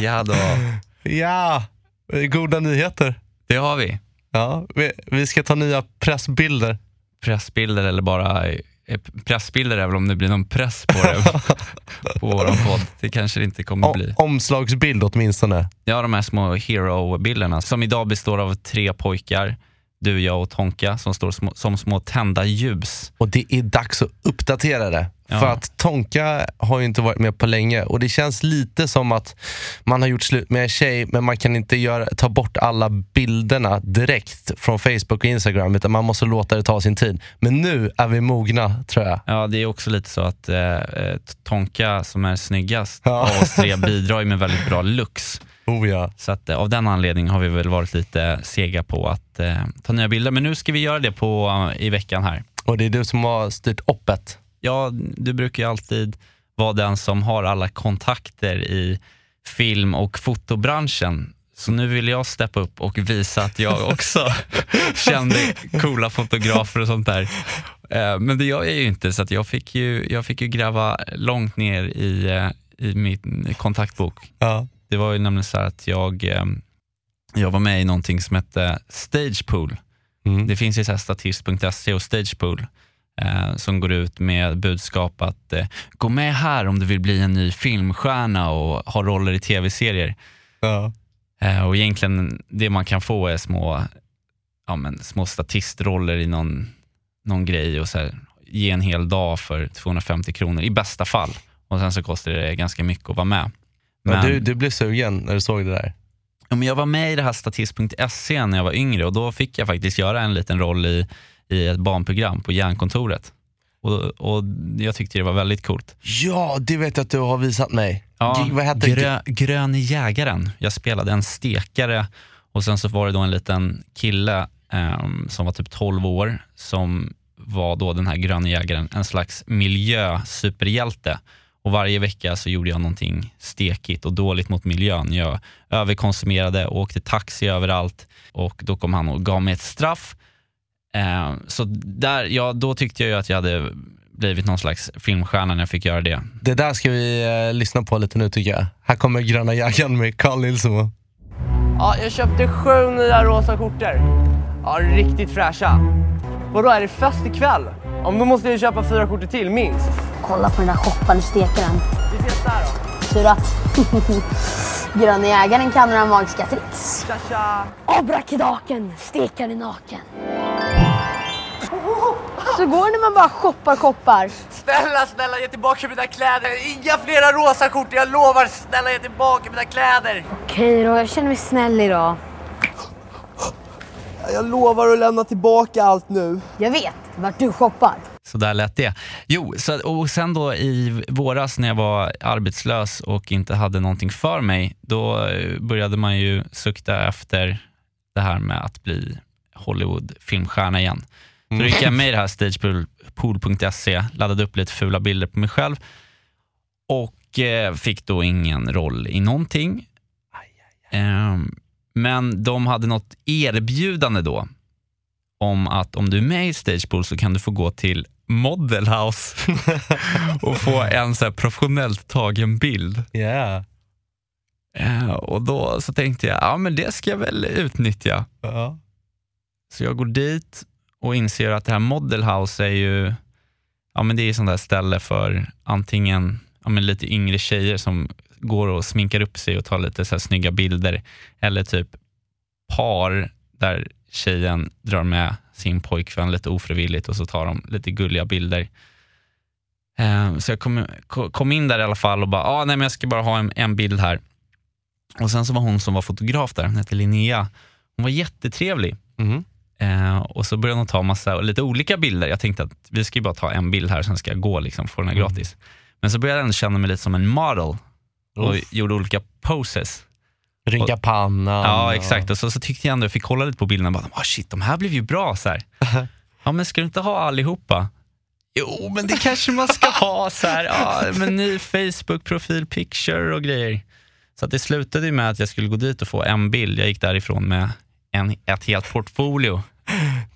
Ja! Ja då, Ja! Goda nyheter. det har vi. Ja, vi, vi ska ta nya pressbilder. Pressbilder eller bara eh, pressbilder är väl om det blir någon press på det på våran podd. Det kanske det inte kommer O- bli. omslagsbild åtminstone. Ja, de här små hero-bilderna som idag består av tre pojkar, du, jag och Tonka, som står små, som små tända ljus. Och det är dags att uppdatera det. Ja. För att Tonka har ju inte varit med på länge och det känns lite som att man har gjort slut med en tjej men man kan inte göra, ta bort alla bilderna direkt från Facebook och Instagram utan man måste låta det ta sin tid. Men nu är vi mogna tror jag. Ja, det är också lite så att eh, eh, Tonka som är snyggast Ja. av oss tre bidrar med väldigt bra looks. Oh ja. Så att, eh, av den anledningen har vi väl varit lite sega på att eh, ta nya bilder. Men nu ska vi göra det på, eh, i veckan här. Och det är du som har styrt uppet. Ja, du brukar ju alltid vara den som har alla kontakter i film och fotobranschen. Så nu vill jag steppa upp och visa att jag också kände coola fotografer och sånt där. Eh, Men det gör jag ju inte, så jag, fick ju, jag fick ju gräva långt ner i, i min kontaktbok. Ja. Det var ju nämligen så att jag, eh, jag var med i någonting som hette Stagepool. Mm. Det finns ju så statist.se och Stagepool eh, som går ut med budskap att eh, gå med här om du vill bli en ny filmstjärna och ha roller i tv-serier. Ja. Eh, och egentligen det man kan få är små, ja, men, små statistroller i någon, någon grej och så här, ge en hel dag för 250 kronor i bästa fall. Och sen så kostar det ganska mycket att vara med. Men du, du blev sugen när du såg det där. Ja, men jag var med i det här statist.se när jag var yngre och då fick jag faktiskt göra en liten roll i, i ett barnprogram på Järnkontoret. Och, och jag tyckte det var väldigt coolt. Ja, det vet jag att du har visat mig. Ja, vad hette grö, Grön jägaren. Jag spelade en stekare och sen så var det då en liten kille ehm, som var typ 12 år som var då den här gröna jägaren, en slags miljösuperhjälte. Och varje vecka så gjorde jag någonting stekigt och dåligt mot miljön. Jag överkonsumerade och åkte taxi överallt och då kom han och gav mig ett straff. Eh, så där, ja, då tyckte jag ju att jag hade blivit någon slags filmstjärna när jag fick göra det. Det där ska vi eh, lyssna på lite nu tycker jag. Här kommer Gröna jägaren med Carl Nilsson. Ja, jag köpte sju nya rosa skjortor. Ja, riktigt fräscha. Vadå, är det fest ikväll? Om då måste jag köpa fyra skjortor till, minst. Kolla på den där shoppande stekaren. Vi ses där då. Tur att Gröna jägaren kan några magiska tricks. Tja, tja. Abrakedaken, stekaren är naken. Så går det när man bara shoppar shoppar. Snälla, snälla, ge tillbaka mina kläder. Inga flera rosa skjortor, jag lovar. Snälla, ge tillbaka mina kläder. Okej då, jag känner mig snäll idag. Jag lovar att lämna tillbaka allt nu. Jag vet vart du shoppar. Så där lät det. Jo, så, och sen då i våras när jag var arbetslös och inte hade någonting för mig, då eh, började man ju sukta efter det här med att bli Hollywood-filmstjärna igen. Så då gick jag med i det här stagepool.se, laddade upp lite fula bilder på mig själv och eh, fick då ingen roll i någonting. Ehm, men de hade något erbjudande då om att om du är med i Stagepool så kan du få gå till Model House och få en så här professionellt tagen bild. Yeah. Eh, och då så tänkte jag, ja men det ska jag väl utnyttja. Ja. Så jag går dit och inser att det här Model House är ju, ja men det är sånt där ställe för antingen ja men lite yngre tjejer som går och sminkar upp sig och tar lite så här snygga bilder eller typ par där tjejen drar med sin pojkvän lite ofrivilligt och så tar de lite gulliga bilder. Eh, Så jag kom, kom in där i alla fall och bara, ah, nej men jag ska bara ha en, en bild här. Och sen så var hon som var fotograf där, hon hette Linnea. Hon var jättetrevlig. Eh, och så började hon ta massa, lite olika bilder. Jag tänkte att vi ska bara ta en bild här, sen ska jag gå liksom, få den här gratis. Men så började jag ändå känna mig lite som en model och Uff. gjorde olika poses. Rynka pannan. Ja, exakt. Och så, så tyckte jag ändå, jag fick kolla lite på bilderna och bara, oh, shit, de här blev ju bra. Så här. ja, men ska du inte ha allihopa? Jo, men det kanske man ska ha. så här. Ja, men ny Facebook-profil, picture och grejer. Så att det slutade med att jag skulle gå dit och få en bild. Jag gick därifrån med en, ett helt portfolio.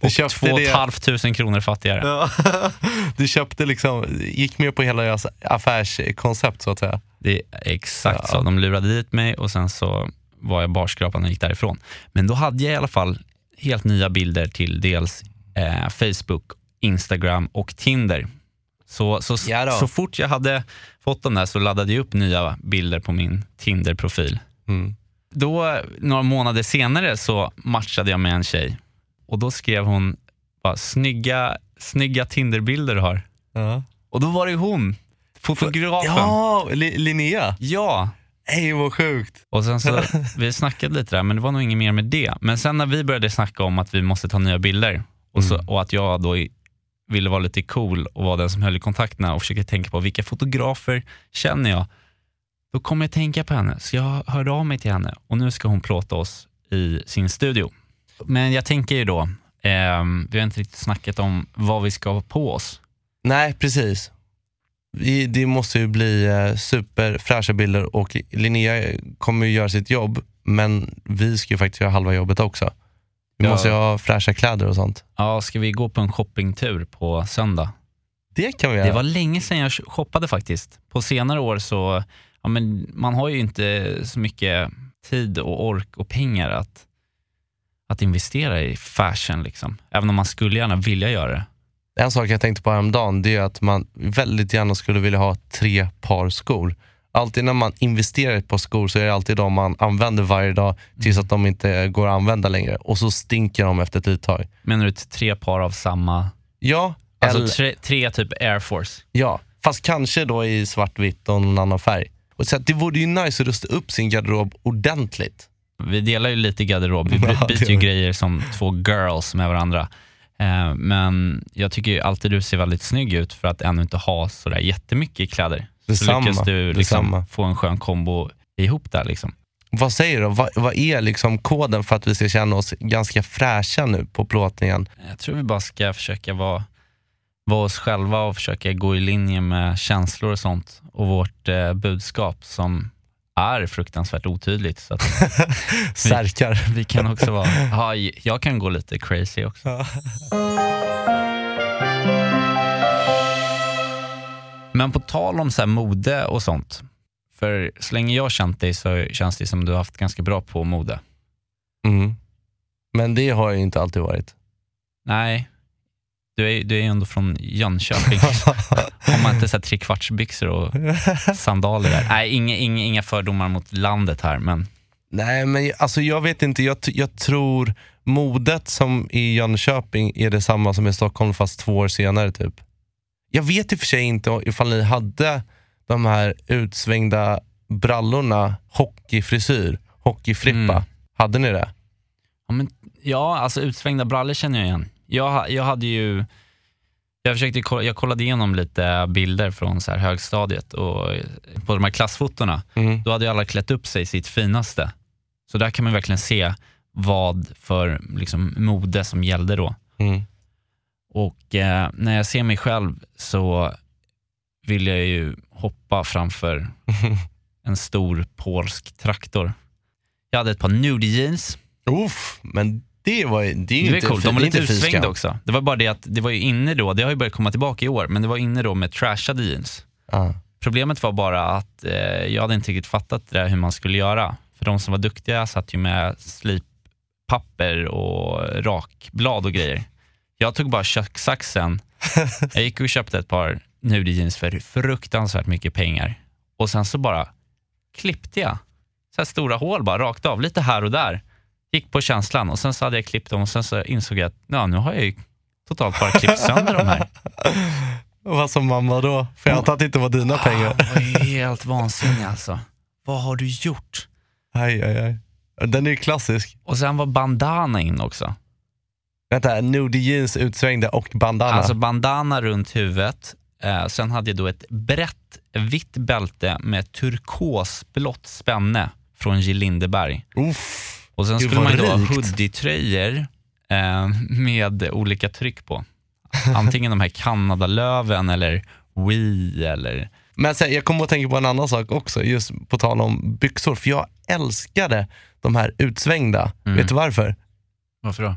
Du Och köpte två och ett halvt tusen kronor fattigare. Ja. Du köpte liksom, gick med på hela deras affärskoncept så att säga. Det är exakt Ja. så. De lurade dit mig och sen så var jag barskrapad och gick därifrån. Men då hade jag i alla fall helt nya bilder till dels eh, Facebook, Instagram och Tinder. Så, så, Ja då. så fort jag hade fått dem där så laddade jag upp nya bilder på min Tinder-profil. Mm. Då, några månader senare så matchade jag med en tjej och då skrev hon bara, snygga, snygga Tinderbilder du har. Ja, Och då var det hon, fotografen. ja Li- Linnea. ja. Ej vad sjukt. Och sen så, vi snackade lite där, men det var nog inget mer med det. Men sen när vi började snacka om att vi måste ta nya bilder och, så, och att jag då i- ville vara lite cool och vara den som höll i kontakterna och försöka tänka på vilka fotografer känner jag? Då kom jag tänka på henne, så jag hörde av mig till henne och nu ska hon plåta oss i sin studio. Men jag tänker ju då, ehm, vi har inte riktigt snackat om vad vi ska ha på oss. Nej, precis. Det måste ju bli eh, superfräscha bilder och Linnea kommer ju göra sitt jobb, men vi ska ju faktiskt göra halva jobbet också. Vi Ja. måste ju ha fräscha kläder och sånt. Ja, ska vi gå på en shoppingtur på söndag? Det kan vi göra. Det var länge sedan jag shoppade faktiskt. På senare år så, ja men man har ju inte så mycket tid och ork och pengar att, att investera i fashion liksom. Även om man skulle gärna vilja göra det. En sak jag tänkte på häromdagen, det är att man väldigt gärna skulle vilja ha tre par skor. Alltid när man investerar i ett par skor så är det alltid de man använder varje dag tills att de inte går att använda längre. Och så stinker de efter ett uttag. Menar du tre par av samma, Ja, alltså eller, tre, tre typ Air Force? ja, fast kanske då i svartvitt och någon annan färg. Och så det vore ju nice att rusta upp sin garderob ordentligt. Vi delar ju lite garderob, vi byter ju grejer som två girls med varandra. Eh, men jag tycker alltid du ser väldigt snygg ut för att ännu inte ha sådär jättemycket kläder. Så Detsamma, lyckas du liksom få en skön kombo ihop där. Liksom. Vad säger du? Vad, vad är liksom koden för att vi ska känna oss ganska fräscha nu på plåtningen? Jag tror vi bara ska försöka vara, vara oss själva och försöka gå i linje med känslor och sånt och vårt eh, budskap som är fruktansvärt otydligt. Så Särkar. vi kan också vara, ja, jag kan gå lite crazy också. Men på tal om så mode och sånt, för så länge jag känt dig så känns det som du har haft ganska bra på mode. Mm. Men det har jag ju inte alltid varit. Nej, du är, du är ju ändå från Jönköping. Har man inte så här trekvartsbyxor och sandaler där? Nej, inga, inga, inga fördomar mot landet här, men Nej, men alltså jag vet inte. Jag, jag tror modet som i Jönköping är detsamma som i Stockholm fast två år senare typ. Jag vet i och för sig inte ifall ni hade de här utsvängda brallorna, hockeyfrisyr, hockeyfrippa. Mm. Hade ni det? Ja, men, ja, alltså utsvängda brallor känner jag igen. Jag, jag hade ju, jag försökte, kolla- jag kollade igenom lite bilder från så här högstadiet och eh, på de här klassfotona, Mm. då hade ju alla klätt upp sig sitt finaste. Så där kan man verkligen se vad för liksom, mode som gällde då. Mm. Och eh, när jag ser mig själv så vill jag ju hoppa framför en stor polsk traktor. Jag hade ett par nude jeans. Uff, men det, var, det är ju Det inte, coolt. De var lite utsvängda också. Det var bara det att det var ju inne då, det har ju börjat komma tillbaka i år, men det var inne då med trashade jeans. Ja. Problemet var bara att eh, jag hade inte riktigt fattat det där hur man skulle göra. För de som var duktiga satt ju med slippapper och rakblad och grejer. Jag tog bara kökssaxen, jag gick och köpte ett par nude jeans för fruktansvärt mycket pengar. Och sen så bara klippte jag. Så stora hål bara rakt av, lite här och där. Gick på känslan och sen så hade jag klippt dem och sen så insåg jag att ja, nu har jag ju totalt bara klippt sönder de här. Vad som mamma då? För jag antar att det inte var dina pengar. Ah, vad är helt vansinnig alltså. Vad har du gjort? Aj, aj, aj. Den är ju klassisk. Och sen var bandana in också. Vänta, nude jeans utsvängda och bandana. Alltså bandana runt huvudet. Eh, sen hade jag då ett brett vitt bälte med turkosblått spänne från J. Lindeberg. Uff. Och sen Gud, skulle man ju då ha hoodie-tröjor eh, med olika tryck på. Antingen de här Kanadalöven eller Wii eller... Men sen, jag kommer att tänka på en annan sak också, just på tal om byxor. För jag älskade de här utsvängda. Mm. Vet du varför? Varför då?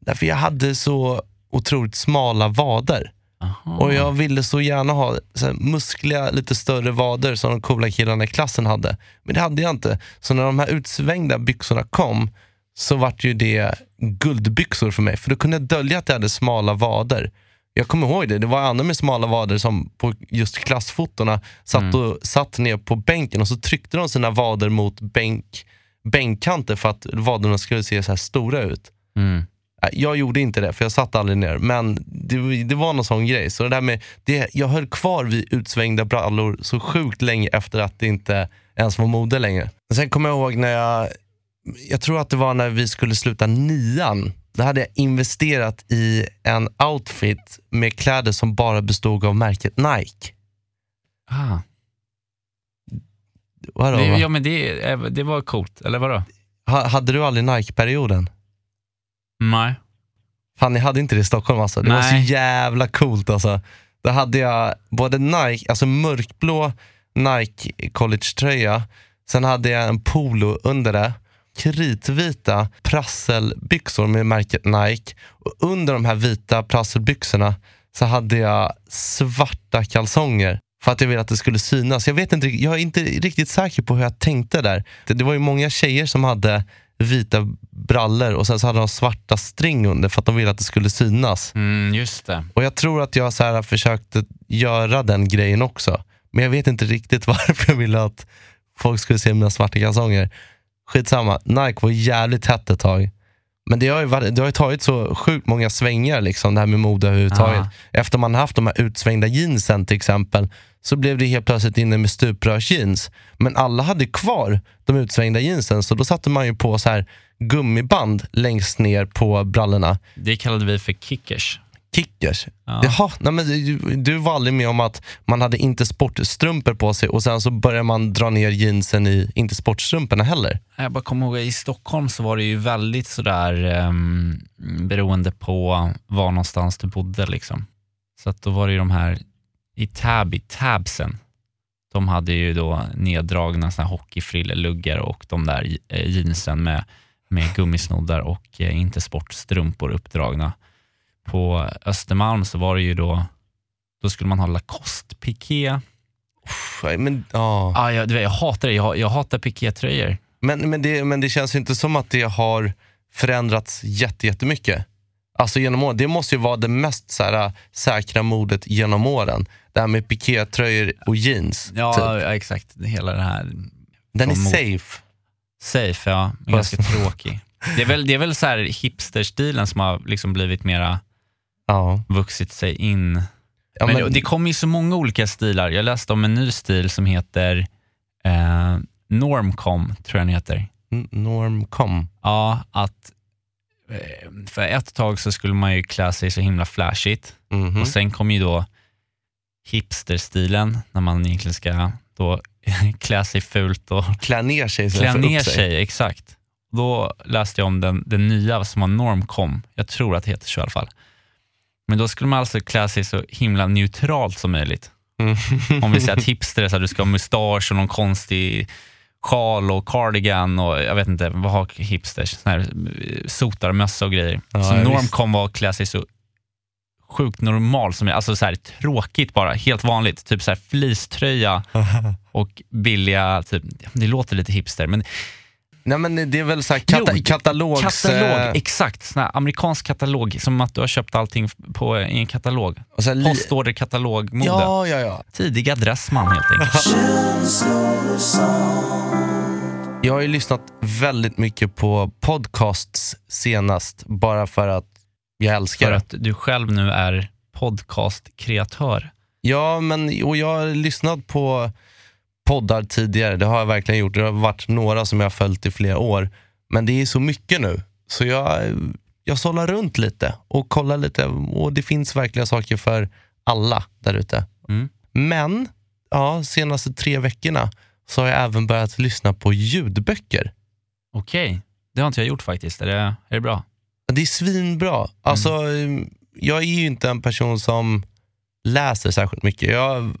Därför jag hade så otroligt smala vader. Aha. Och jag ville så gärna ha så här, muskliga, lite större vader som de coola killarna i klassen hade. Men det hade jag inte. Så när de här utsvängda byxorna kom så vart ju det guldbyxor för mig. För då kunde jag dölja att jag hade smala vader. Jag kommer ihåg det, det var andra med smala vader som på just klassfotona satt, och, satt ner på bänken och så tryckte de sina vader mot bänk, bänkkanter för att vaderna skulle se så här stora ut. Mm. Jag gjorde inte det, för jag satt aldrig ner. Men det, det var någon sån grej. Så det där med, det, jag höll kvar vid utsvängda brallor så sjukt länge efter att det inte ens var mode längre. Sen kommer jag ihåg när jag, jag tror att det var när vi skulle sluta nian. Då hade jag investerat i en outfit med kläder som bara bestod av märket Nike. Ah. Vadå, Det, va? ja, men det, det var coolt, eller vadå? Ha- Hade du aldrig Nike-perioden? Nej. Fan, jag hade inte det i Stockholm alltså. Det var så Nej. jävla coolt alltså. Då hade jag både Nike, alltså mörkblå Nike collegetröja, sen hade jag en polo under det, kritvita prasselbyxor med märket Nike och under de här vita prasselbyxorna så hade jag svarta kalsonger för att jag ville att det skulle synas. Jag, vet inte, jag är inte riktigt säker på hur jag tänkte där. Det, det var ju många tjejer som hade vita brallor och sen så hade de svarta string under för att de ville att det skulle synas. Mm, just det. Och jag tror att jag så här försökte göra den grejen också. Men jag vet inte riktigt varför jag ville att folk skulle se mina svarta kalsonger. Skitsamma, Nike var jävligt hett ett tag. Men det har ju, varit- det har ju tagit så sjukt många svängar, liksom, det här med mode överhuvudtaget. Ah. Efter man haft de här utsvängda jeansen till exempel, så blev det helt plötsligt inne med stuprörsjeans. Men alla hade kvar de utsvängda jeansen, så då satte man ju på så här gummiband längst ner på brallorna. Det kallade vi för kickers. Kickers. Ja. Jaha, nej men du, du var aldrig med om att man hade inte sportstrumpor på sig och sen så började man dra ner jeansen i inte sportstrumporna heller. Jag bara kommer ihåg, i Stockholm så var det ju väldigt sådär um, beroende på var någonstans du bodde. Liksom. Så att då var det ju de här i Täby, Tabsen, de hade ju då neddragna såna hockeyfrilleluggar och de där eh, jeansen med, med gummisnoddar och eh, inte sportstrumpor uppdragna. På Östermalm så var det ju då, då skulle man ha Lacoste-piké. Men. Ah, jag, jag hatar det, jag, jag hatar pikétröjor. men, men, det, men det känns ju inte som att det har förändrats jätte- jättemycket. Alltså genom åren. Det måste ju vara det mest så här, säkra modet genom åren. Det här med pikétröjor och jeans. Ja, typ. ja exakt. Hela det här Den är safe. safe, ja. Men Fast- ganska tråkig. Det är väl, det är väl så här hipsterstilen som har liksom blivit mera Ja. vuxit sig in. Ja, men, men, det kommer ju så många olika stilar. Jag läste om en ny stil som heter eh, Normcom, tror jag den heter. Normcom. Ja, att eh, för ett tag så skulle man ju klä sig så himla flashigt Mhm. och sen kom ju då hipsterstilen när man egentligen ska då klä sig fult och Klä ner sig klä ner sig. Exakt. Då läste jag om den, den nya som var Normcom. Jag tror att det heter så i alla fall. Men då skulle man alltså klä sig så himla neutralt som möjligt. Mm. Om vi säger att hipster är så att du ska ha mustasch och någon konstig sjal och cardigan och jag vet inte, vad har hipsters? Sån här eh, sotarmössa och grejer. Ja, så Normcom var att klä sig så sjukt normal som alltså så här tråkigt bara, helt vanligt. Typ så här fleecetröja och billiga, typ, det låter lite hipster, men Nej men det är väl så här kata- Jo, katalogs... katalog, eh, exakt. Sån här amerikansk katalog, som att du har köpt allting på, i en katalog. Postorderkatalogmode. Ja, ja, ja. Tidiga Dressman helt enkelt. Jag har ju lyssnat väldigt mycket på podcasts senast, bara för att jag älskar För det. att du själv nu är podcastkreatör. Ja, men och jag har lyssnat på poddar tidigare. Det har jag verkligen gjort. Det har varit några som jag har följt i flera år. Men det är så mycket nu. Så jag, jag sållar runt lite och kollar lite. Och det finns verkligen saker för alla där ute. Mm. Men ja, senaste tre veckorna så har jag även börjat lyssna på ljudböcker. Okej, det har inte jag gjort faktiskt. Är det, är det bra? Det är svinbra. Alltså, Jag är ju inte en person som läser särskilt mycket. Jag har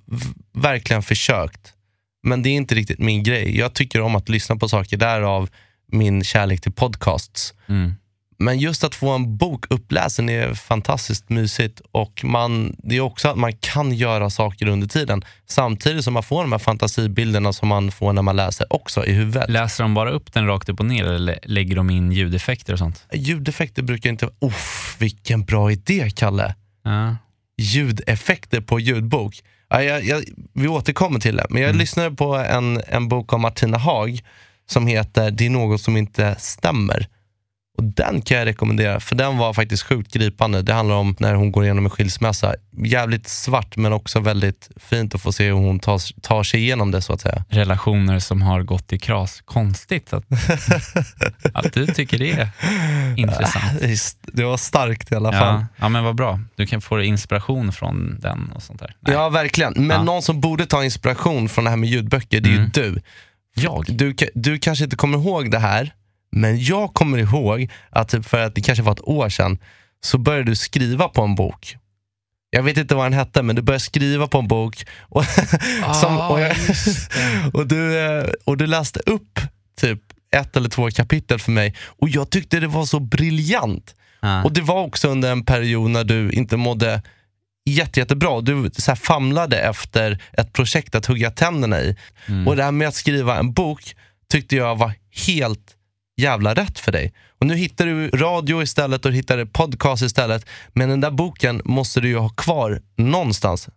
verkligen försökt. Men det är inte riktigt min grej. Jag tycker om att lyssna på saker, därav min kärlek till podcasts. Mm. Men just att få en bok uppläsen är fantastiskt mysigt och man, det är också att man kan göra saker under tiden samtidigt som man får de här fantasibilderna som man får när man läser också i huvudet. Läser de bara upp den rakt upp och ner eller lägger de in ljudeffekter och sånt? Ljudeffekter brukar inte... Uff, vilken bra idé, Kalle. Ja. Ljudeffekter på ljudbok. Ja, jag, jag, vi återkommer till det, men jag lyssnade på en, en bok av Martina Haag som heter Det är något som inte stämmer. Och Den kan jag rekommendera, för den var faktiskt sjukt gripande. Det handlar om när hon går igenom en skilsmässa. Jävligt svart, men också väldigt fint att få se hur hon tar, tar sig igenom det så att säga. Relationer som har gått i kras. Konstigt att, att du tycker det är intressant. Det var starkt i alla fall. Ja, ja, men vad bra. Du kan få inspiration från den och sånt där. Nej. Ja, verkligen. Men Ja. någon som borde ta inspiration från det här med ljudböcker, det är Mm. ju du. Jag? du. Du kanske inte kommer ihåg det här, men jag kommer ihåg att typ för att det kanske var ett år sedan, så började du skriva på en bok. Jag vet inte vad den hette, men du började skriva på en bok. Och, som, och, jag, och, du, eh, och du läste upp typ ett eller två kapitel för mig och jag tyckte det var så briljant. Ja. Och det var också under en period när du inte mådde jätte, jättebra. Du så här famlade efter ett projekt att hugga tänderna i. Mm. Och det här med att skriva en bok tyckte jag var helt jävla rätt för dig. Och nu hittar du radio istället och hittar podcast istället. Men den där boken måste du ju ha kvar någonstans.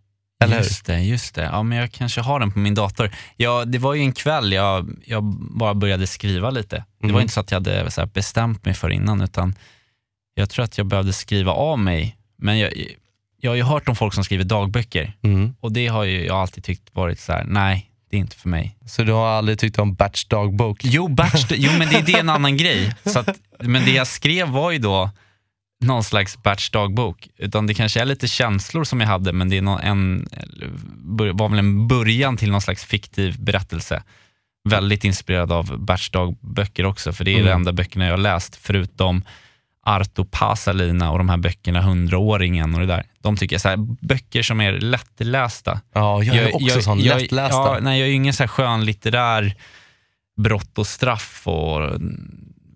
Eller hur? Just det, just det. Ja, men jag kanske har den på min dator. Ja, det var ju en kväll jag, jag bara började skriva lite. Det var Mhm. inte så att jag hade så bestämt mig för innan, utan jag tror att jag behövde skriva av mig. Men jag, jag har ju hört om folk som skriver dagböcker Mm. och det har ju jag alltid tyckt varit så här: nej, det är inte för mig. Så du har aldrig tyckt om Batch dagbok? Jo, batch, jo men det, det är en annan grej. Så att, men det jag skrev var ju då någon slags batch dagbok. Utan det kanske är lite känslor som jag hade, men det är nå- en, var väl en början till någon slags fiktiv berättelse. Väldigt inspirerad av batch dagböcker också, för det är Mm. de enda böckerna jag har läst, förutom Arto Pasalina och de här böckerna Hundraåringen och det där. De tycker jag, så här, böcker som är lättlästa. Ja, jag är också sån jag- lättlästa. Ja, nej, jag är ju ingen så här skönlitterär brott och straff och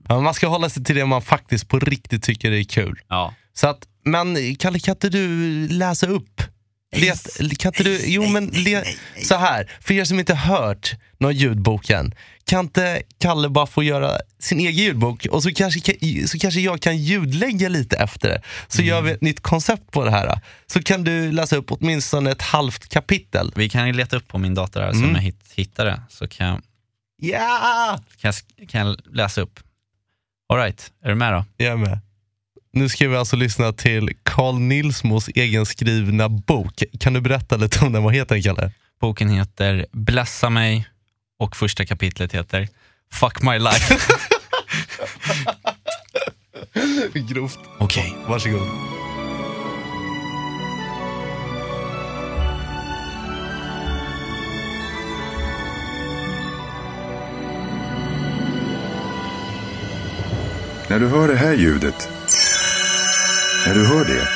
Ja, men man ska hålla sig till det man faktiskt på riktigt tycker är kul. ja. Så att, men Kalle, kan inte du läsa upp? Let, kan inte du, jo men le, så här, för er som inte hört någon ljudboken, kan inte Kalle bara få göra sin egen ljudbok och så kanske, kan- så kanske jag kan ljudlägga lite efter det. Så gör vi ett nytt koncept på det här. Så kan du läsa upp åtminstone ett halvt kapitel. Vi kan leta upp på min dator här så Mm. om jag hit, hittar det så kan jag, Ja! kan, jag, kan jag läsa upp. Alright, är du med då? Jag är med. Nu ska vi alltså lyssna till Carl Nilsmos egenskrivna bok. Kan du berätta lite om den? Vad heter den, Kalle? Boken heter Blessa mig och första kapitlet heter Fuck my life. Grovt. Okej. Varsågod. När du hör det här ljudet, när du hör det,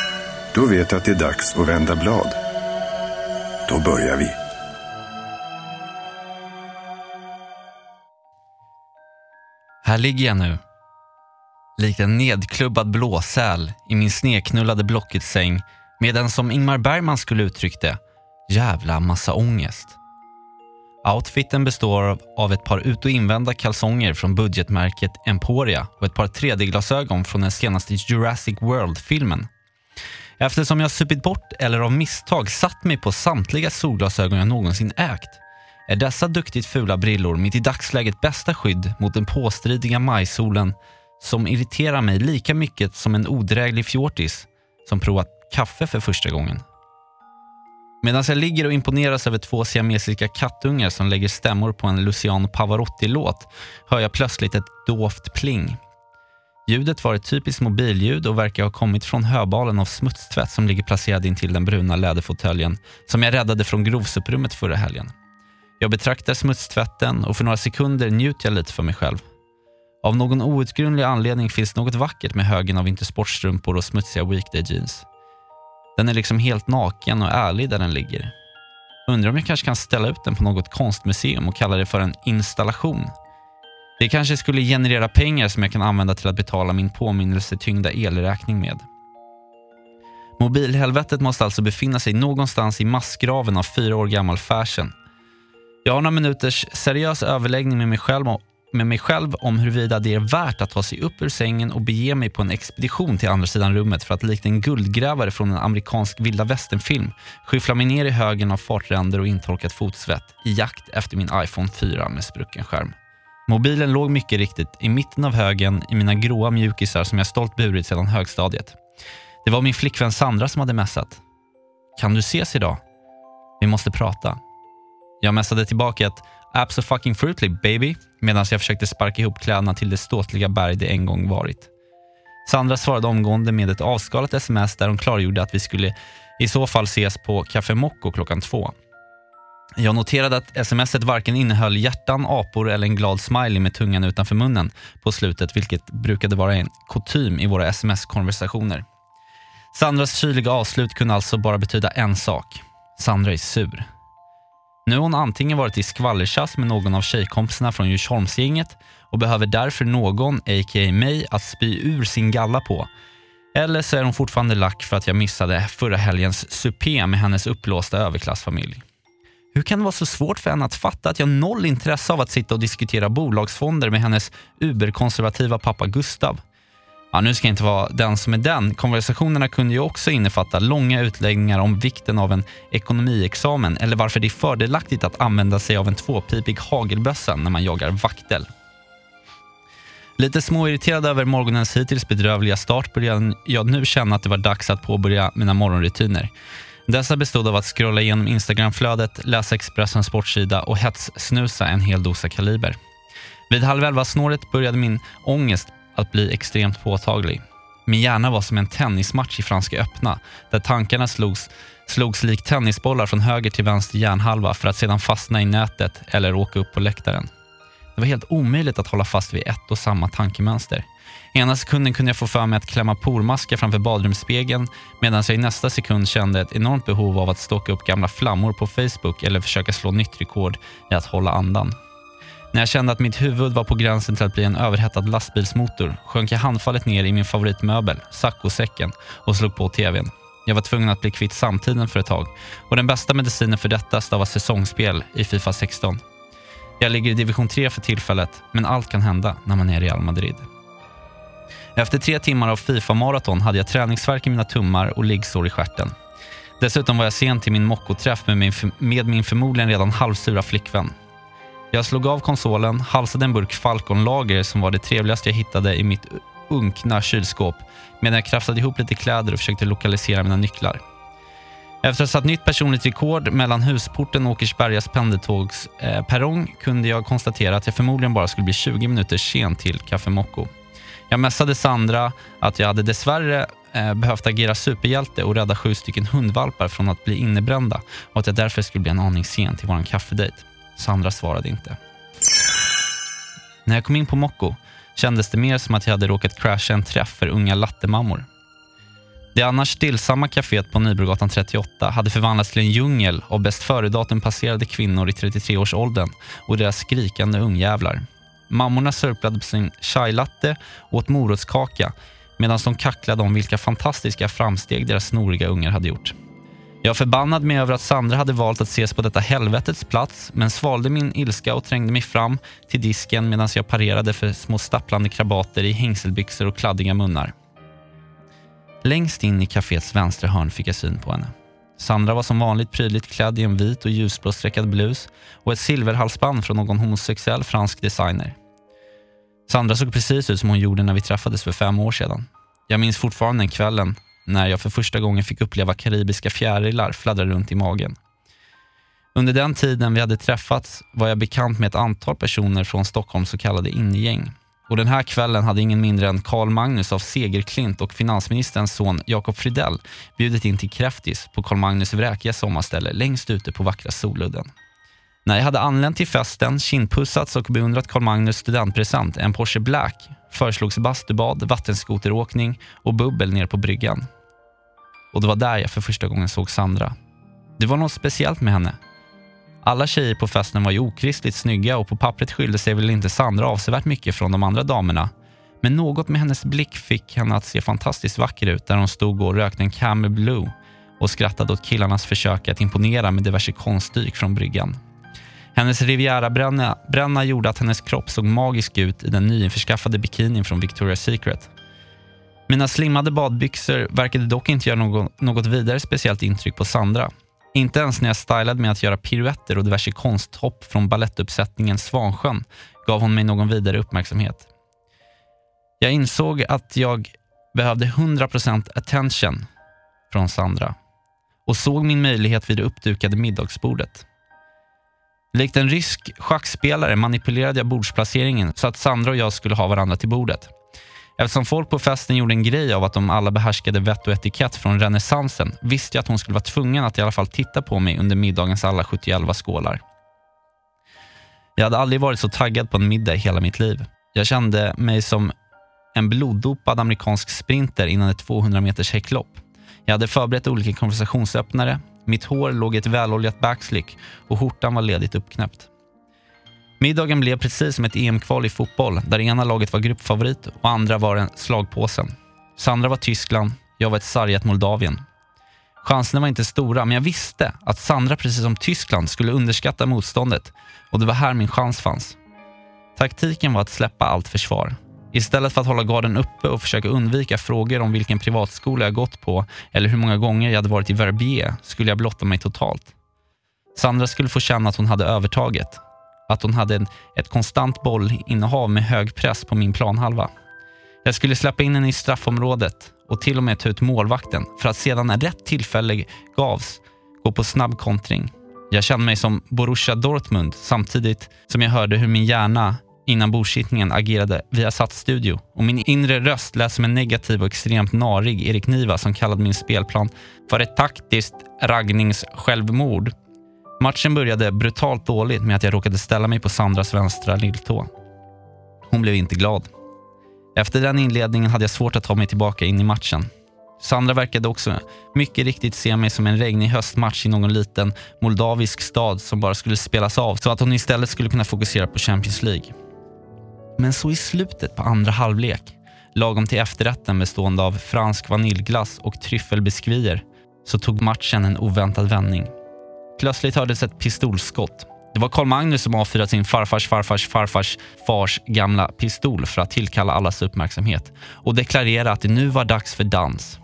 då vet du att det är dags att vända blad. Då börjar vi. Här ligger jag nu. Likt en nedklubbad blåsäl i min sneknullade Blocket-säng med en som Ingmar Bergman skulle uttryckt det, jävla massa ångest. Outfiten består av- ett par ut och invända kalsonger från budgetmärket Emporia och ett par 3D-glasögon från den senaste Jurassic World-filmen. Eftersom jag supit bort eller av misstag satt mig på samtliga solglasögon jag någonsin ägt är dessa duktigt fula brillor mitt i dagsläget bästa skydd mot den påstridiga majsolen som irriterar mig lika mycket som en odräglig fjortis som provat kaffe för första gången. Medan jag ligger och imponeras över två siamesiska kattungar som lägger stämmor på en Luciano Pavarotti-låt hör jag plötsligt ett dovt pling. Ljudet var ett typiskt mobilljud och verkar ha kommit från höbalen av smutstvätt som ligger placerad intill den bruna läderfåtöljen som jag räddade från grovsuprummet förra helgen. Jag betraktar smutstvätten och för några sekunder njuter jag lite för mig själv. Av någon outgrundlig anledning finns något vackert med högen av intersportstrumpor och smutsiga weekday jeans. Den är liksom helt naken och ärlig där den ligger. Undrar om jag kanske kan ställa ut den på något konstmuseum och kalla det för en installation. Det kanske skulle generera pengar som jag kan använda till att betala min påminnelsetyngda elräkning med. Mobilhelvetet måste alltså befinna sig någonstans i massgraven av fyra år gammal fashion. Jag har några minuters seriös överläggning med mig själv med mig själv om huruvida det är värt att ta sig upp ur sängen och bege mig på en expedition till andra sidan rummet för att likt en guldgrävare från en amerikansk vilda västern-film skyffla mig ner i högen av fartränder och intorkat fotsvett i jakt efter min iPhone 4 med sprucken skärm. Mobilen låg mycket riktigt i mitten av högen i mina gråa mjukisar som jag stolt burit sedan högstadiet. Det var min flickvän Sandra som hade messat. Kan du ses idag? Vi måste prata. Jag messade tillbaka ett “Abso-fucking-fruitly baby” medan jag försökte sparka ihop kläderna till det ståtliga berg det en gång varit. Sandra svarade omgående med ett avskalat sms där hon klargjorde att vi skulle i så fall ses på Café Mocco klockan två. Jag noterade att smset varken innehöll hjärtan, apor eller en glad smiley med tungan utanför munnen på slutet, vilket brukade vara en kutym i våra sms-konversationer. Sandras kyliga avslut kunde alltså bara betyda en sak. Sandra är sur. Nu har hon antingen varit i skvallertjafs med någon av tjejkompisarna från Djursholmsgänget och behöver därför någon, a.k.a. mig, att spy ur sin galla på. Eller så är hon fortfarande lack för att jag missade förra helgens supé med hennes uppblåsta överklassfamilj. Hur kan det vara så svårt för henne att fatta att jag har noll intresse av att sitta och diskutera bolagsfonder med hennes uberkonservativa pappa Gustav? Ja, nu ska jag inte vara den som är den. Konversationerna kunde ju också innefatta långa utläggningar om vikten av en ekonomiexamen eller varför det är fördelaktigt att använda sig av en tvåpipig hagelbössa när man jagar vaktel. Lite småirriterad över morgonens hittills bedrövliga start började jag nu känna att det var dags att påbörja mina morgonrutiner. Dessa bestod av att scrolla igenom Instagramflödet, läsa Expressens sportsida och hetssnusa en hel dosa Kaliber. Vid halv elva-snåret började min ångest att bli extremt påtaglig. Min hjärna var som en tennismatch i Franska öppna, där tankarna slogs, slogs likt tennisbollar från höger till vänster hjärnhalva för att sedan fastna i nätet eller åka upp på läktaren. Det var helt omöjligt att hålla fast vid ett och samma tankemönster. Ena sekunden kunde jag få för mig att klämma pormaskar framför badrumsspegeln medan jag i nästa sekund kände ett enormt behov av att stocka upp gamla flammor på Facebook eller försöka slå nytt rekord i att hålla andan. När jag kände att mitt huvud var på gränsen till att bli en överhettad lastbilsmotor sjönk jag handfallet ner i min favoritmöbel, saccosäcken, och slog på tvn. Jag var tvungen att bli kvitt samtiden för ett tag och den bästa medicinen för detta stavas säsongsspel i Fifa 16. Jag ligger i division 3 för tillfället, men allt kan hända när man är i Real Madrid. Efter tre timmar av Fifa-maraton hade jag träningsvärk i mina tummar och liggsår i stjärten. Dessutom var jag sen till min mockoträff med min, med min förmodligen redan halvsura flickvän. Jag slog av konsolen, halsade en burk Falcon Lager som var det trevligaste jag hittade i mitt unkna kylskåp medan jag krafsade ihop lite kläder och försökte lokalisera mina nycklar. Efter att ha satt nytt personligt rekord mellan Husporten och Åkersbergas pendeltågsperrong eh, kunde jag konstatera att jag förmodligen bara skulle bli 20 minuter sen till Café Mocco. Jag messade Sandra att jag hade dessvärre eh, behövt agera superhjälte och rädda sju stycken hundvalpar från att bli innebrända och att jag därför skulle bli en aning sen till vår kaffedejt. Sandra svarade inte. När jag kom in på Mocco kändes det mer som att jag hade råkat crasha en träff för unga lattemammor. Det annars stillsamma kaféet på Nybrogatan 38 hade förvandlats till en djungel av bäst före-datum passerade kvinnor i 33-årsåldern och deras skrikande ungjävlar. Mammorna sörplade på sin chai-latte och åt morotskaka medan de kacklade om vilka fantastiska framsteg deras snoriga ungar hade gjort. Jag förbannade mig över att Sandra hade valt att ses på detta helvetets plats men svalde min ilska och trängde mig fram till disken medan jag parerade för små stapplande krabater i hängselbyxor och kladdiga munnar. Längst in i kaféets vänstra hörn fick jag syn på henne. Sandra var som vanligt prydligt klädd i en vit och ljusblå streckad blus och ett silverhalsband från någon homosexuell fransk designer. Sandra såg precis ut som hon gjorde när vi träffades för fem år sedan. Jag minns fortfarande den kvällen när jag för första gången fick uppleva karibiska fjärilar fladdra runt i magen. Under den tiden vi hade träffats var jag bekant med ett antal personer från Stockholms så kallade innegäng. Och den här kvällen hade ingen mindre än Carl Magnus av Segerklint och finansministerns son Jakob Fridell bjudit in till Kräftis på Carl Magnus vräkiga sommarställe längst ute på vackra Soludden. När jag hade anlänt till festen, kindpussats och beundrat Carl Magnus studentpresent, en Porsche Black, föreslogs bastubad, vattenskoteråkning och bubbel ner på bryggan. Och det var där jag för första gången såg Sandra. Det var något speciellt med henne. Alla tjejer på festen var ju okristligt snygga och på pappret skilde sig väl inte Sandra avsevärt mycket från de andra damerna. Men något med hennes blick fick henne att se fantastiskt vacker ut där hon stod och rökte en Camel Blue och skrattade åt killarnas försök att imponera med diverse konststyck från bryggan. Hennes Riviera-bränna gjorde att hennes kropp såg magisk ut i den nyinförskaffade bikinin från Victoria's Secret. Mina slimmade badbyxor verkade dock inte göra något, något vidare speciellt intryck på Sandra. Inte ens när jag stylade med att göra piruetter och diverse konsthopp från ballettuppsättningen Svansjön gav hon mig någon vidare uppmärksamhet. Jag insåg att jag behövde 100% attention från Sandra och såg min möjlighet vid det uppdukade middagsbordet. Likt en rysk schackspelare manipulerade jag bordsplaceringen så att Sandra och jag skulle ha varandra till bordet. Eftersom folk på festen gjorde en grej av att de alla behärskade vett och etikett från renässansen visste jag att hon skulle vara tvungen att i alla fall titta på mig under middagens alla 71 skålar. Jag hade aldrig varit så taggad på en middag i hela mitt liv. Jag kände mig som en bloddopad amerikansk sprinter innan ett 200 meters häcklopp. Jag hade förberett olika konversationsöppnare, mitt hår låg i ett väloljat backslick och skjortan var ledigt uppknäppt. Middagen blev precis som ett EM-kval i fotboll där ena laget var gruppfavorit och andra var en slagpåsen. Sandra var Tyskland, jag var ett sargat Moldavien. Chanserna var inte stora, men jag visste att Sandra precis som Tyskland skulle underskatta motståndet och det var här min chans fanns. Taktiken var att släppa allt försvar. Istället för att hålla garden uppe och försöka undvika frågor om vilken privatskola jag gått på eller hur många gånger jag hade varit i Verbier skulle jag blotta mig totalt. Sandra skulle få känna att hon hade övertaget. Att hon hade en, ett konstant bollinnehav med hög press på min planhalva. Jag skulle släppa in henne i straffområdet och till och med ta ut målvakten för att sedan när rätt tillfälle gavs gå på snabb kontring. Jag kände mig som Borussia Dortmund samtidigt som jag hörde hur min hjärna innan bordsittningen agerade via studio och min inre röst lät som en negativ och extremt narig Erik Niva som kallade min spelplan för ett taktiskt raggningssjälvmord. Matchen började brutalt dåligt med att jag råkade ställa mig på Sandras vänstra lilltå. Hon blev inte glad. Efter den inledningen hade jag svårt att ta mig tillbaka in i matchen. Sandra verkade också mycket riktigt se mig som en regnig höstmatch i någon liten moldavisk stad som bara skulle spelas av så att hon istället skulle kunna fokusera på Champions League. Men så i slutet på andra halvlek, lagom till efterrätten bestående av fransk vaniljglass och tryffelbiskvier, så tog matchen en oväntad vändning. Plötsligt hördes ett pistolskott. Det var Carl Magnus som avfyrat sin farfars farfars farfars fars gamla pistol för att tillkalla allas uppmärksamhet och deklarera att det nu var dags för dans.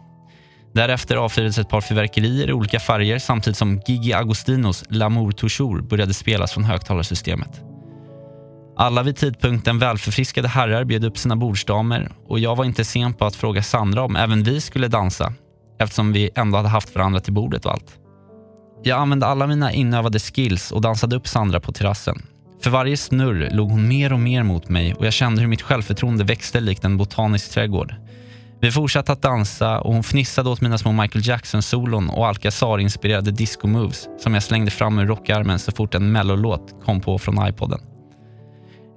Därefter avfyrades ett par fyrverkerier i olika färger samtidigt som Gigi Agostinos L'amour toujours började spelas från högtalarsystemet. Alla vid tidpunkten välförfriskade herrar bjöd upp sina bordsdamer och jag var inte sen på att fråga Sandra om även vi skulle dansa eftersom vi ändå hade haft varandra till bordet och allt. Jag använde alla mina inövade skills och dansade upp Sandra på terrassen. För varje snurr låg hon mer och mer mot mig och jag kände hur mitt självförtroende växte likt en botanisk trädgård. Vi fortsatte att dansa och hon fnissade åt mina små Michael Jackson-solon och Alcazar-inspirerade disco-moves som jag slängde fram ur rockarmen så fort en mellolåt kom på från iPoden.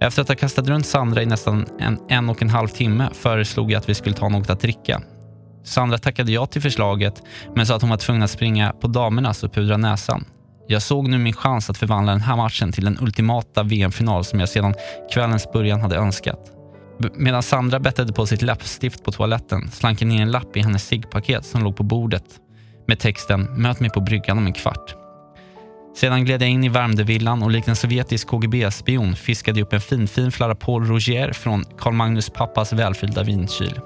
Efter att ha kastat runt Sandra i nästan en, en och en halv timme föreslog jag att vi skulle ta något att dricka. Sandra tackade ja till förslaget men sa att hon var tvungen att springa på damernas och pudra näsan. Jag såg nu min chans att förvandla den här matchen till den ultimata VM-final som jag sedan kvällens början hade önskat. Medan Sandra bettade på sitt läppstift på toaletten slank jag ner en lapp i hennes ciggpaket som låg på bordet med texten “Möt mig på bryggan om en kvart”. Sedan gled jag in i Värmdövillan och likt en sovjetisk KGB-spion fiskade jag upp en finfin flarra Paul Roger från Carl Magnus pappas välfyllda vinkyl.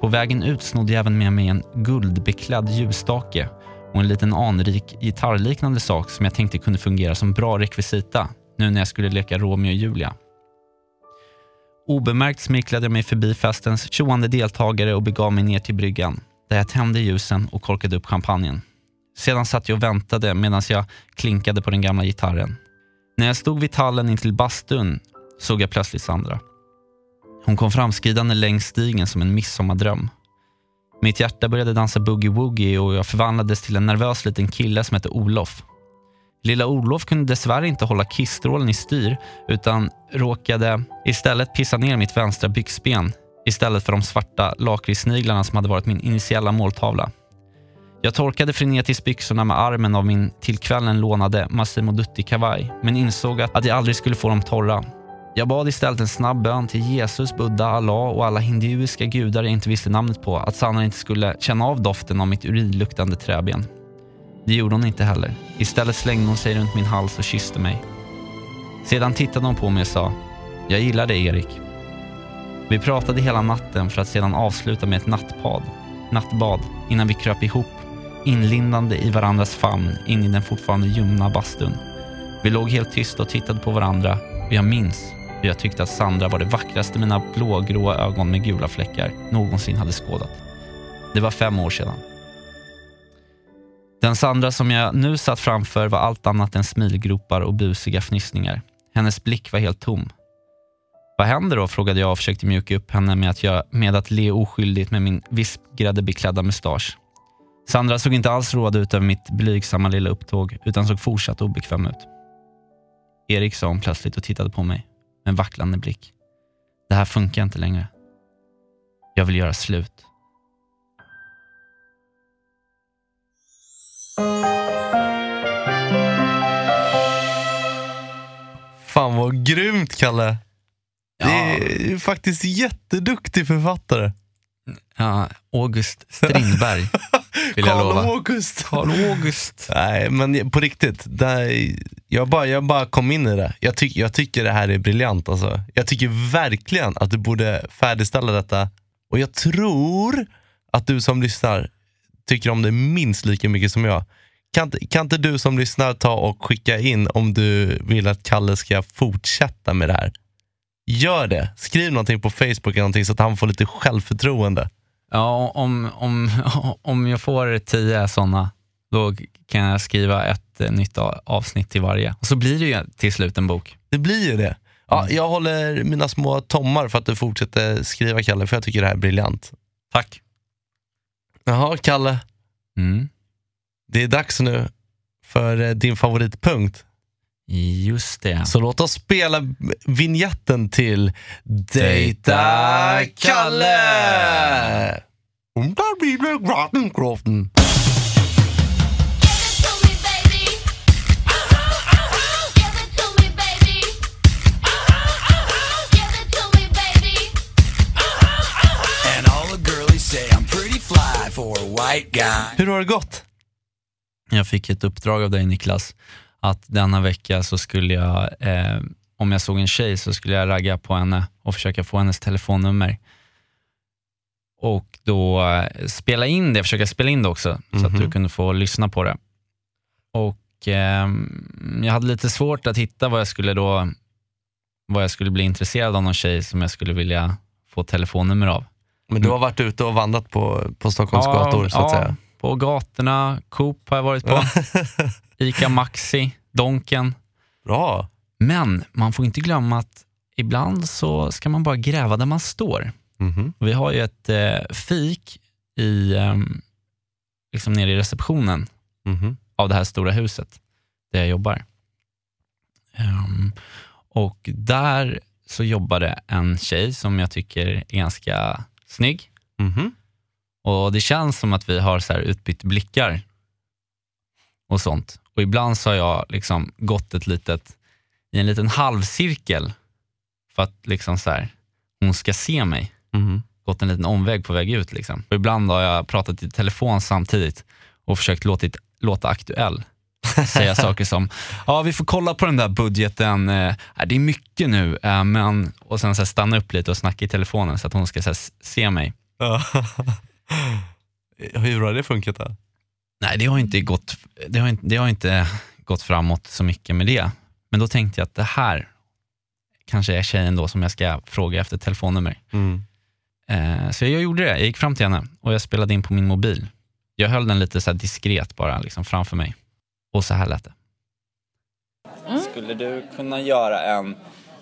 På vägen ut snodde jag även med mig en guldbeklädd ljusstake och en liten anrik gitarrliknande sak som jag tänkte kunde fungera som bra rekvisita nu när jag skulle leka Romeo och Julia. Obemärkt smicklade jag mig förbi festens tjoande deltagare och begav mig ner till bryggan där jag tände ljusen och korkade upp champagnen. Sedan satt jag och väntade medan jag klinkade på den gamla gitarren. När jag stod vid tallen intill bastun såg jag plötsligt Sandra. Hon kom framskridande längs stigen som en midsommardröm. Mitt hjärta började dansa boogie-woogie och jag förvandlades till en nervös liten kille som hette Olof. Lilla Olof kunde dessvärre inte hålla kissstrålen i styr utan råkade istället pissa ner mitt vänstra byxben istället för de svarta lakritssniglarna som hade varit min initiella måltavla. Jag torkade frenetiskt byxorna med armen av min till kvällen lånade Massimo Dutti-kavaj men insåg att, jag aldrig skulle få dem torra. Jag bad istället en snabb bön till Jesus, Buddha, Allah och alla hinduiska gudar jag inte visste namnet på att Sanna inte skulle känna av doften av mitt urinluktande träben. Det gjorde hon inte heller. Istället slängde hon sig runt min hals och kysste mig. Sedan tittade hon på mig och sa “Jag gillar dig Erik”. Vi pratade hela natten för att sedan avsluta med ett nattbad, nattbad innan vi kröp ihop inlindande i varandras famn in i den fortfarande ljumna bastun. Vi låg helt tysta och tittade på varandra och jag minns hur jag tyckte att Sandra var det vackraste mina blågråa ögon med gula fläckar någonsin hade skådat. Det var fem år sedan. Den Sandra som jag nu satt framför var allt annat än smilgropar och busiga fnissningar. Hennes blick var helt tom. Vad händer då? frågade jag och försökte mjuka upp henne med att, jag, med att le oskyldigt med min vispgräddebeklädda mustasch. Sandra såg inte alls råd ut över mitt blygsamma lilla upptåg utan såg fortsatt obekväm ut. Erik sa hon plötsligt och tittade på mig med en vacklande blick. Det här funkar inte längre. Jag vill göra slut. Fan vad grymt Kalle. Ja. Det är ju faktiskt jätteduktig författare. Ja, August Strindberg vill jag Karl lova. August. Karl August. Nej men på riktigt, det här, jag, bara, jag bara kom in i det. Jag, tyck, jag tycker det här är briljant alltså. Jag tycker verkligen att du borde färdigställa detta. Och jag tror att du som lyssnar tycker om det minst lika mycket som jag. Kan, kan inte du som lyssnar ta och skicka in om du vill att Kalle ska fortsätta med det här? Gör det. Skriv någonting på Facebook eller någonting så att han får lite självförtroende. Ja, om, om, om jag får tio sådana, då kan jag skriva ett eh, nytt avsnitt till varje. Och så blir det ju till slut en bok. Det blir ju det. Ja, jag håller mina små tommar för att du fortsätter skriva Kalle, för jag tycker det här är briljant. Tack. Jaha, Kalle. Mm. Det är dags nu för eh, din favoritpunkt. Just det. Så låt oss spela vignetten till Dejta Kalle! Om blir det. Hur har det gått? Jag fick ett uppdrag av dig Niklas, att denna vecka så skulle jag, eh, om jag såg en tjej så skulle jag ragga på henne och försöka få hennes telefonnummer. Och då eh, spela in det, försöka spela in det också, så att du kunde få lyssna på det. Och eh, jag hade lite svårt att hitta vad jag skulle då, vad jag skulle bli intresserad av någon tjej som jag skulle vilja få telefonnummer av. Men du har varit ute och vandrat på, på Stockholms gator så att ja, säga. På gatorna, Coop har jag varit på. Ica Maxi, Donken. Bra. Men man får inte glömma att ibland så ska man bara gräva där man står. Mhm. Och Vi har ju ett eh, fik i, ehm, liksom nere i receptionen Mhm. av det här stora huset där jag jobbar. Ehm, och där så jobbade en tjej som jag tycker är ganska snygg. Mhm. Och Det känns som att vi har så här utbytt blickar och sånt. Och Ibland så har jag liksom gått ett litet, i en liten halvcirkel för att liksom så här, hon ska se mig. Mhm. Gått en liten omväg på väg ut. Liksom. Och ibland har jag pratat i telefon samtidigt och försökt låta, låta aktuell. Säga saker som, ja vi får kolla på den där budgeten, eh, det är mycket nu, eh, men... Och sen så här, stanna upp lite och snacka i telefonen så att hon ska här, se mig. Hur har det funkat då? Nej, det har inte gått, det har inte, det har inte gått framåt så mycket med det. Men då tänkte jag att det här kanske är tjejen då som jag ska fråga efter telefonnummer. Mm. Eh, så jag gjorde det. Jag gick fram till henne och jag spelade in på min mobil. Jag höll den lite så här diskret bara liksom framför mig. Och så här lät det. Skulle du kunna göra en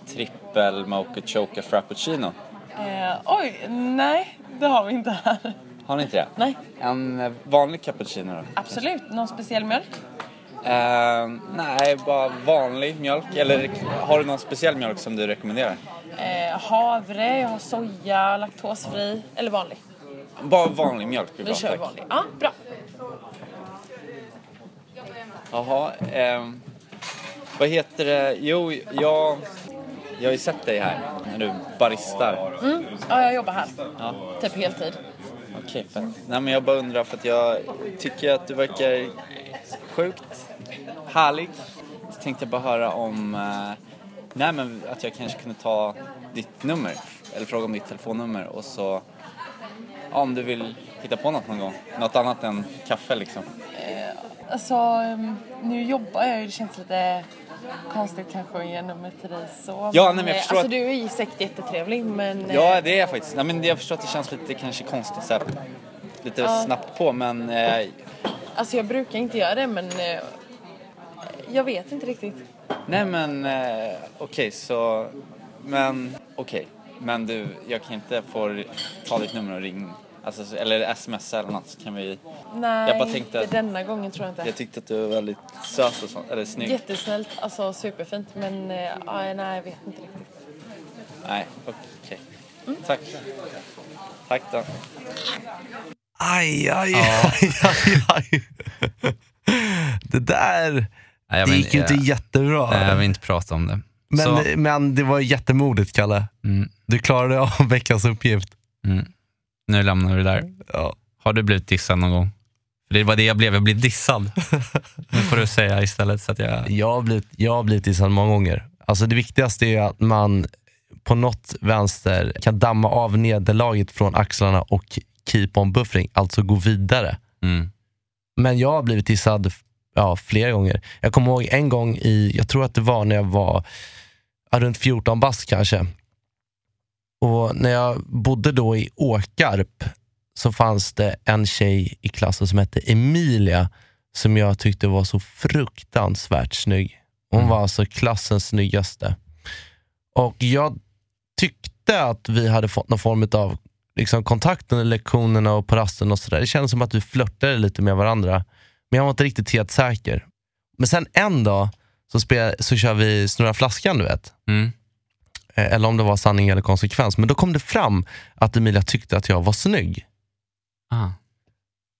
trippel mocha choca frappuccino? Eh, oj, nej, det har vi inte här. Har ni inte det? Nej, En eh, vanlig cappuccino då? absolut. Någon speciell mjölk? Eh, nej, bara vanlig mjölk. Eller har du någon speciell mjölk som du rekommenderar? Eh, havre, jag har soja, laktosfri eller vanlig. Bara vanlig mjölk. Vi bra, kör tack. vanlig. Ja, bra. Jaha, ehm, vad heter det? Jo, jag, jag har ju sett dig här när du baristar. Mm. Ja, jag jobbar här. Ja. Typ heltid. Okej, okay, Nej men jag bara undrar för att jag tycker att du verkar sjukt härlig. Så tänkte jag bara höra om, eh, nej men att jag kanske kunde ta ditt nummer. Eller fråga om ditt telefonnummer och så, ja, om du vill hitta på något någon gång. Något annat än kaffe liksom. Eh, alltså, um, nu jobbar jag ju. Det känns lite konstigt kanske att ge nummer till dig så. Ja, nej, men jag eh, förstår Alltså att- du är ju säkert jättetrevlig men... eh, Ja, det är jag faktiskt. Nej, men jag förstår att det känns lite kanske konstigt så här, lite Ja. snabbt på men eh, Alltså jag brukar inte göra det men... eh, Jag vet inte riktigt. nej men eh, okej så, men okej. Men du, jag kan inte få ta ditt nummer och ring, alltså, så- eller sms eller något så kan vi, Nej, Jag bara tänkte inte att- denna gången tror jag inte. jag tyckte att du var väldigt söt och sånt, eller snygg. Jättesnällt, alltså superfint men ja, nej jag vet inte riktigt. Nej, okej. Tack. Tack då. Aj, aj, aj, aj, aj. Det där Nej, det vill- gick ju inte jättebra. Nej, jag vill inte prata om det. Men, Så, men det var jättemodigt, Kalle. mm, Du klarade av veckans uppgift. mm. Nu lämnar vi det där. Ja. Har du blivit dissad någon gång? För det var det jag blev, jag blev dissad. nu får du säga istället så att jag... Jag har blivit, jag har blivit dissad många gånger. Alltså det viktigaste är att man på något vänster kan damma av nederlaget från axlarna och keep on buffering, alltså gå vidare. Mm. Men jag har blivit dissad ja, flera gånger. Jag kommer ihåg en gång i, jag tror att det var när jag var ja, runt 14 bast kanske. Och när jag bodde då i Åkarp så fanns det en tjej i klassen som hette Emilia som jag tyckte var så fruktansvärt snygg. Hon Mm. var alltså klassens snyggaste. Och jag tyckte att vi hade fått någon form av liksom, kontakt under lektionerna och på rasten och sådär. Det kändes som att vi flörtade lite med varandra. Men jag var inte riktigt helt säker. Men sen en dag så, spel, så kör vi Snurra flaskan, du vet. Mm. Eh, Eller om det var sanning eller konsekvens. Men då kom det fram att Emilia tyckte att jag var snygg. Ah,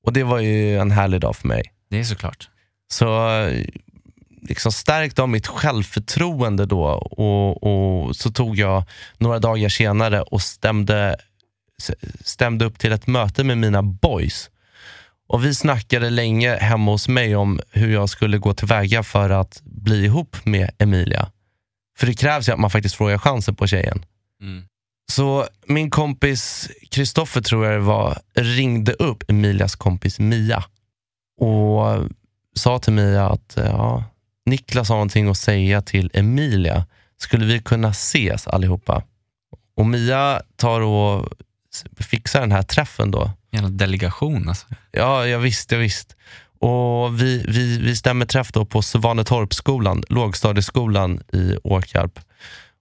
Och det var ju en härlig dag för mig. det är såklart. Så eh, liksom stärkt av mitt självförtroende då och, och så tog jag några dagar senare och stämde, stämde upp till ett möte med mina boys. Och vi snackade länge hemma hos mig om hur jag skulle gå tillväga för att bli ihop med Emilia. För det krävs ju att man faktiskt frågar chansen på tjejen. Mm. Så min kompis Kristoffer tror jag det var, ringde upp Emilias kompis Mia och sa till Mia att ja, Niklas har någonting att säga till Emilia. Skulle vi kunna ses allihopa? Och Mia tar och fixar den här träffen då. Jävla delegation alltså. Ja, jag visst, jag visst. Och vi, vi, vi stämmer träff då på Svanetorpsskolan, lågstadieskolan i Åkarp.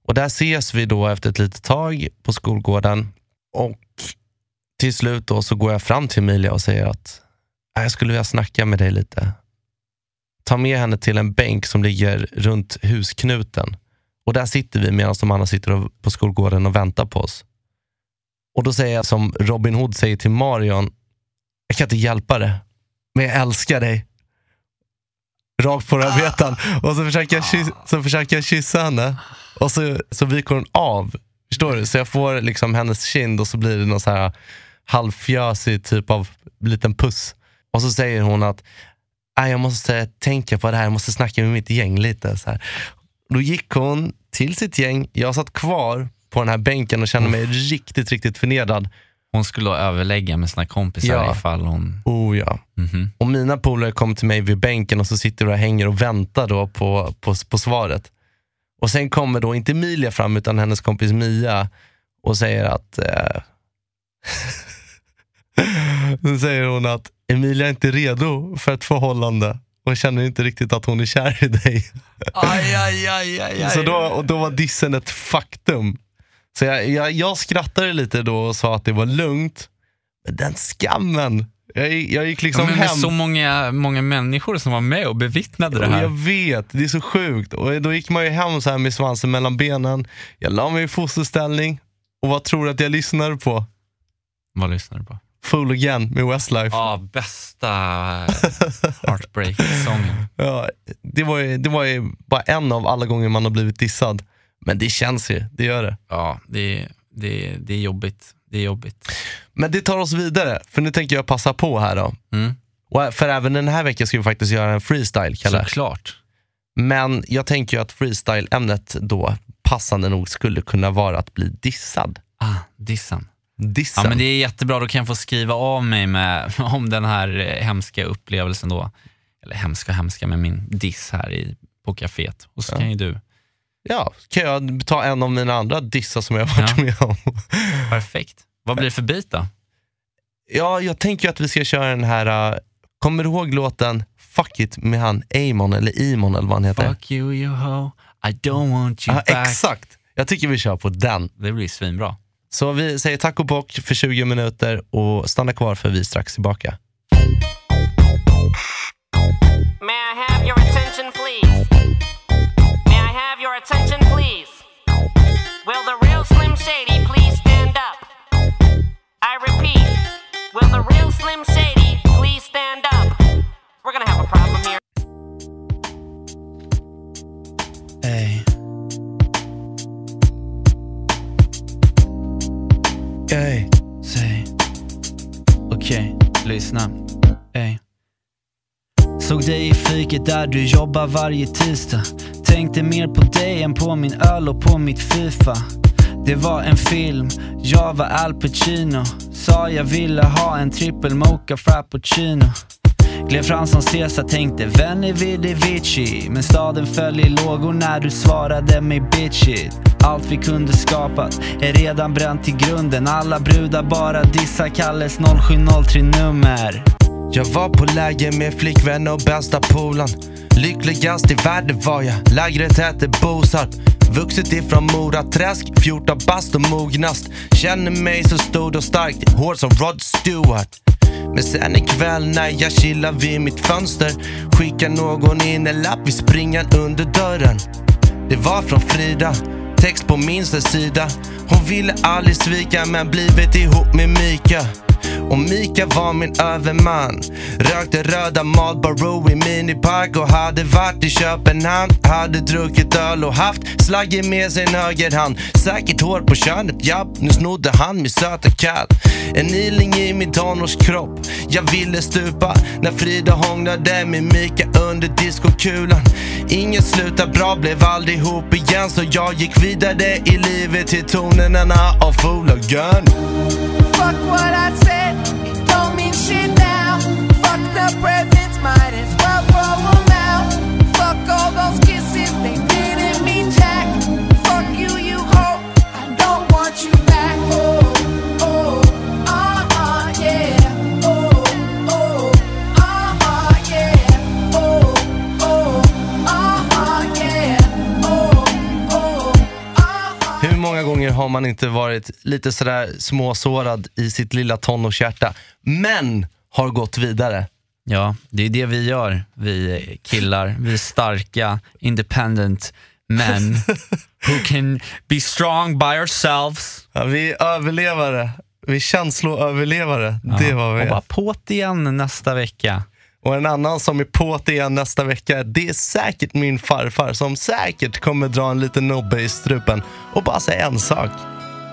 Och där ses vi då efter ett litet tag på skolgården. Och till slut då så går jag fram till Emilia och säger att äh, jag skulle vilja snacka med dig lite. Ta med henne till en bänk som ligger runt husknuten. Och där sitter vi medan de andra sitter på skolgården och väntar på oss. Och då säger jag som Robin Hood säger till Marion, jag kan inte hjälpa det, men jag älskar dig. Rakt på rödbetan. Och så försöker, jag kyssa, så försöker jag kyssa henne och så, så viker hon av. Förstår du? Så jag får liksom hennes kind och så blir det någon så här halvfjösig typ av liten puss. Och så säger hon att "Nej, jag måste tänka på det här, jag måste snacka med mitt gäng lite. Så här. Då gick hon till sitt gäng, jag satt kvar på den här bänken och kände mig riktigt, riktigt förnedrad. Hon skulle då överlägga med sina kompisar Ja. ifall hon... Oh ja. Mhm. Och mina polare kommer till mig vid bänken och så sitter vi och hänger och väntar då på, på, på svaret. Och sen kommer då inte Emilia fram utan hennes kompis Mia och säger att eh, Då säger hon att Emilia är inte redo för ett förhållande och känner inte riktigt att hon är kär i dig. Aj, aj, aj, aj, aj. Så då, och då var dissen ett faktum. Så jag, jag, jag skrattade lite då och sa att det var lugnt. Men den skammen. Jag, jag gick liksom Ja, men med hem. så många, många människor som var med och bevittnade det här. jag vet, det är så sjukt. Och då gick man ju hem så här med svansen mellan benen. Jag la mig i fosterställning. Och vad tror du att jag lyssnade på? Vad lyssnar du på? Fool Again med Westlife. Ja, bästa Heartbreak-sången. Ja, det, var ju, det var ju bara en av alla gånger man har blivit dissad. Men det känns ju, det gör det. Ja, det, det, det är jobbigt. Det är jobbigt. Men det tar oss vidare, för nu tänker jag passa på här då. Mm. Och för även den här veckan ska vi faktiskt göra en freestyle, Kalle. Såklart. Men jag tänker ju att freestyle-ämnet då passande nog skulle kunna vara att bli dissad. Ah, dissan. Dissen. Ja, men det är jättebra, då kan jag få skriva av mig med, om den här eh, hemska upplevelsen då. Eller hemska hemska, med min diss här i, på kaféet. Och så Ja. kan ju du. Ja, kan jag ta en av mina andra dissar som jag har varit Ja. med om? Perfekt. Vad blir det för bit då? Ja, jag tänker att vi ska köra den här, uh, kommer du ihåg låten Fuck It med han Amon eller Imon eller vad han heter? Fuck you you ho, I don't want you Ja, back. exakt. Jag tycker vi kör på den. Det blir svinbra. Så vi säger tack och bock för 20 minuter och stanna kvar för vi är strax tillbaka. Repeat, will the real Slim Shady please stand up? We're gonna have a problem here. Ey. Ey. Säg. Okej, lyssna. Ey. Såg dig i fiket där du jobbar varje tisdag. Tänkte mer på dig än på min öl och på mitt Fifa. Det var en film, jag var Al Pacino. Sa jag ville ha en trippel mocha frappuccino. Gled fram som Caesar tänkte vänner vid Vici? Men staden föll i lågor när du svarade mig bitchigt Allt vi kunde skapat är redan bränt till grunden. Alla brudar bara dissar Kalles 0703-nummer jag var på läger med flickvän och bästa polan Lyckligast i världen var jag, lägret hette Bosarp Vuxit ifrån Mora träsk, 14 bast och mognast Känner mig så stor och stark, hår som Rod Stewart men sen ikväll när jag chillar vid mitt fönster skickar någon in en lapp vid springan under dörren. Det var från Frida, text på minsta sida. Hon ville aldrig svika men blivit ihop med Mika. Och Mika var min överman. Rökte röda Marlboro i minipack och hade varit i Köpenhamn. Hade druckit öl och haft slagge med sin högerhand. Säkert hår på könet, japp. Nu snodde han min söta katt. En iling i min tonårskropp. Jag ville stupa när Frida hånglade med Mika under diskokulan. Inget slutade bra, blev aldrig ihop igen så jag gick vidare i livet till tonerna av Fool Fuck what I said, might as well throw them out. Fuck all those kids. Många gånger har man inte varit lite sådär småsårad i sitt lilla tonårshjärta, men har gått vidare? Ja, det är det vi gör, vi killar. Vi är starka, independent men who can be strong by ourselves. Ja, vi är överlevare. Vi är känsloöverlevare. Det Ja, var vi Och bara på't igen nästa vecka. Och en annan som är på det igen nästa vecka, det är säkert min farfar som säkert kommer dra en liten nobbe i strupen och bara säga en sak.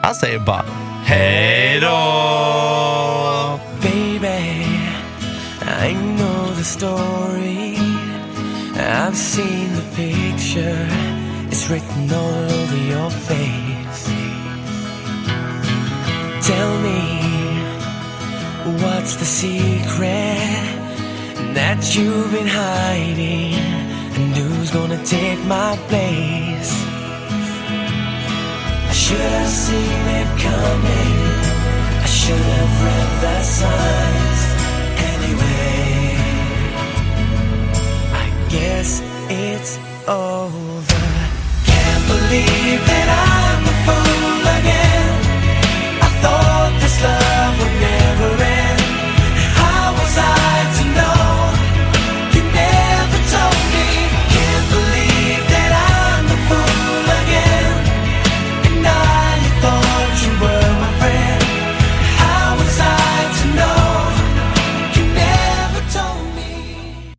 Han säger bara Hej då! Baby, I know the story. I've seen the picture. It's written all over your face. Tell me, what's the secret that you've been hiding. And who's gonna take my place. I should have seen it coming. I should have read the signs. Anyway I guess it's over. Can't believe that I